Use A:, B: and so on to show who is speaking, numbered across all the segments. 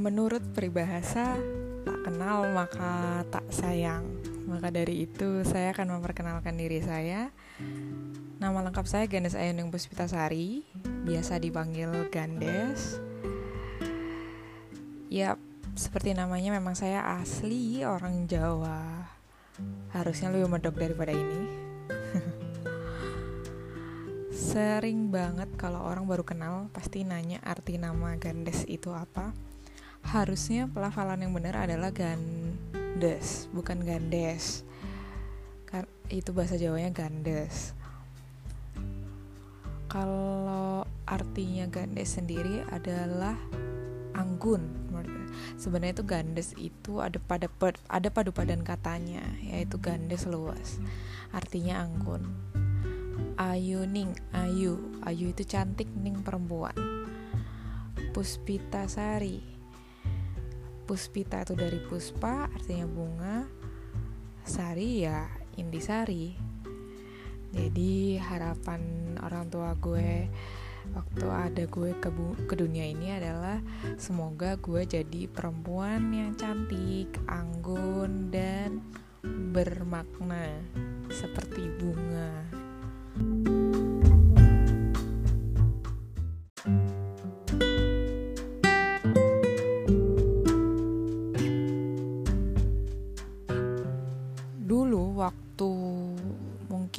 A: Menurut peribahasa, tak kenal maka tak sayang. Maka dari itu, saya akan memperkenalkan diri saya. Nama lengkap saya Gandes Ayuning Puspitasari, biasa dipanggil Gandes. Ya, seperti namanya memang saya asli orang Jawa. Harusnya lebih medok daripada ini. Sering banget kalau orang baru kenal pasti nanya arti nama Gandes itu apa harusnya pelafalan yang benar adalah gandes bukan gandes. Kan itu bahasa Jawanya gandes. Kalau artinya gandes sendiri adalah anggun. Sebenarnya itu gandes itu ada pada ada padu padan katanya yaitu gandes luas. Artinya anggun. Ayu ning ayu. Ayu itu cantik ning perempuan. Puspita sari Puspita itu dari puspa artinya bunga Sari ya intisari jadi harapan orang tua gue waktu ada gue ke, ke dunia ini adalah semoga gue jadi perempuan yang cantik, anggun dan bermakna seperti bunga.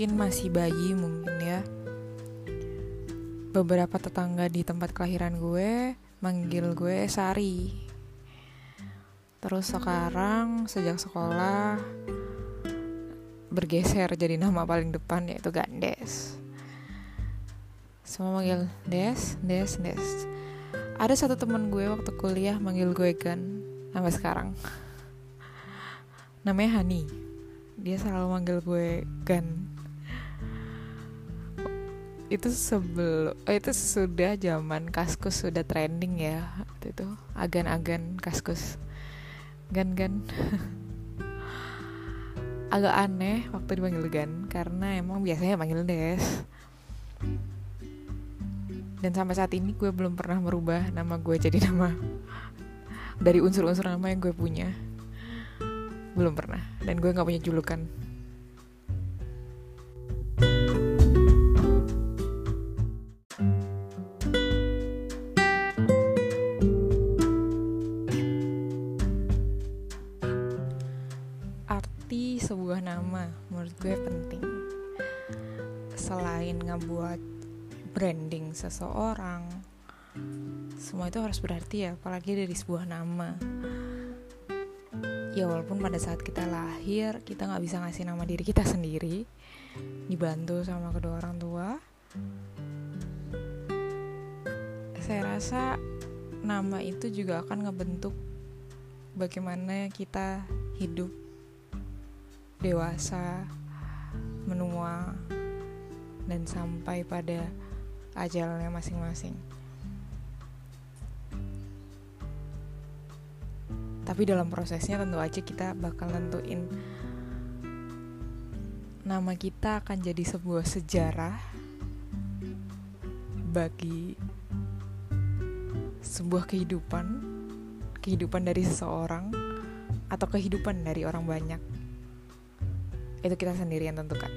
A: Mungkin masih bayi mungkin ya. Beberapa tetangga di tempat kelahiran gue manggil gue Sari. Terus sekarang sejak sekolah bergeser jadi nama paling depan yaitu Gandes. Semua manggil Des, Des, Des. Ada satu teman gue waktu kuliah manggil gue Gan sampai sekarang. Namanya Hani. Dia selalu manggil gue Gan itu sebelum oh, itu sudah zaman kaskus sudah trending ya waktu itu. Agan-agan kaskus. Gan-gan. Agak aneh waktu dipanggil gan karena emang biasanya panggil des. Dan sampai saat ini gue belum pernah merubah nama gue jadi nama. Dari unsur-unsur nama yang gue punya. Belum pernah. Dan gue nggak punya julukan arti sebuah nama menurut gue penting. Selain ngebuat branding seseorang semua itu harus berarti ya apalagi dari sebuah nama. Ya walaupun pada saat kita lahir kita nggak bisa ngasih nama diri kita sendiri dibantu sama kedua orang tua. Saya rasa nama itu juga akan ngebentuk bagaimana kita hidup dewasa, menua, dan sampai pada ajalnya masing-masing. Tapi dalam prosesnya tentu aja kita bakal nentuin nama kita akan jadi sebuah sejarah bagi sebuah kehidupan, kehidupan dari seseorang atau kehidupan dari orang banyak itu kita sendiri yang tentukan